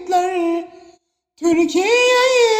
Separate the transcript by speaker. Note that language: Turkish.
Speaker 1: Türkler Türkiye'yi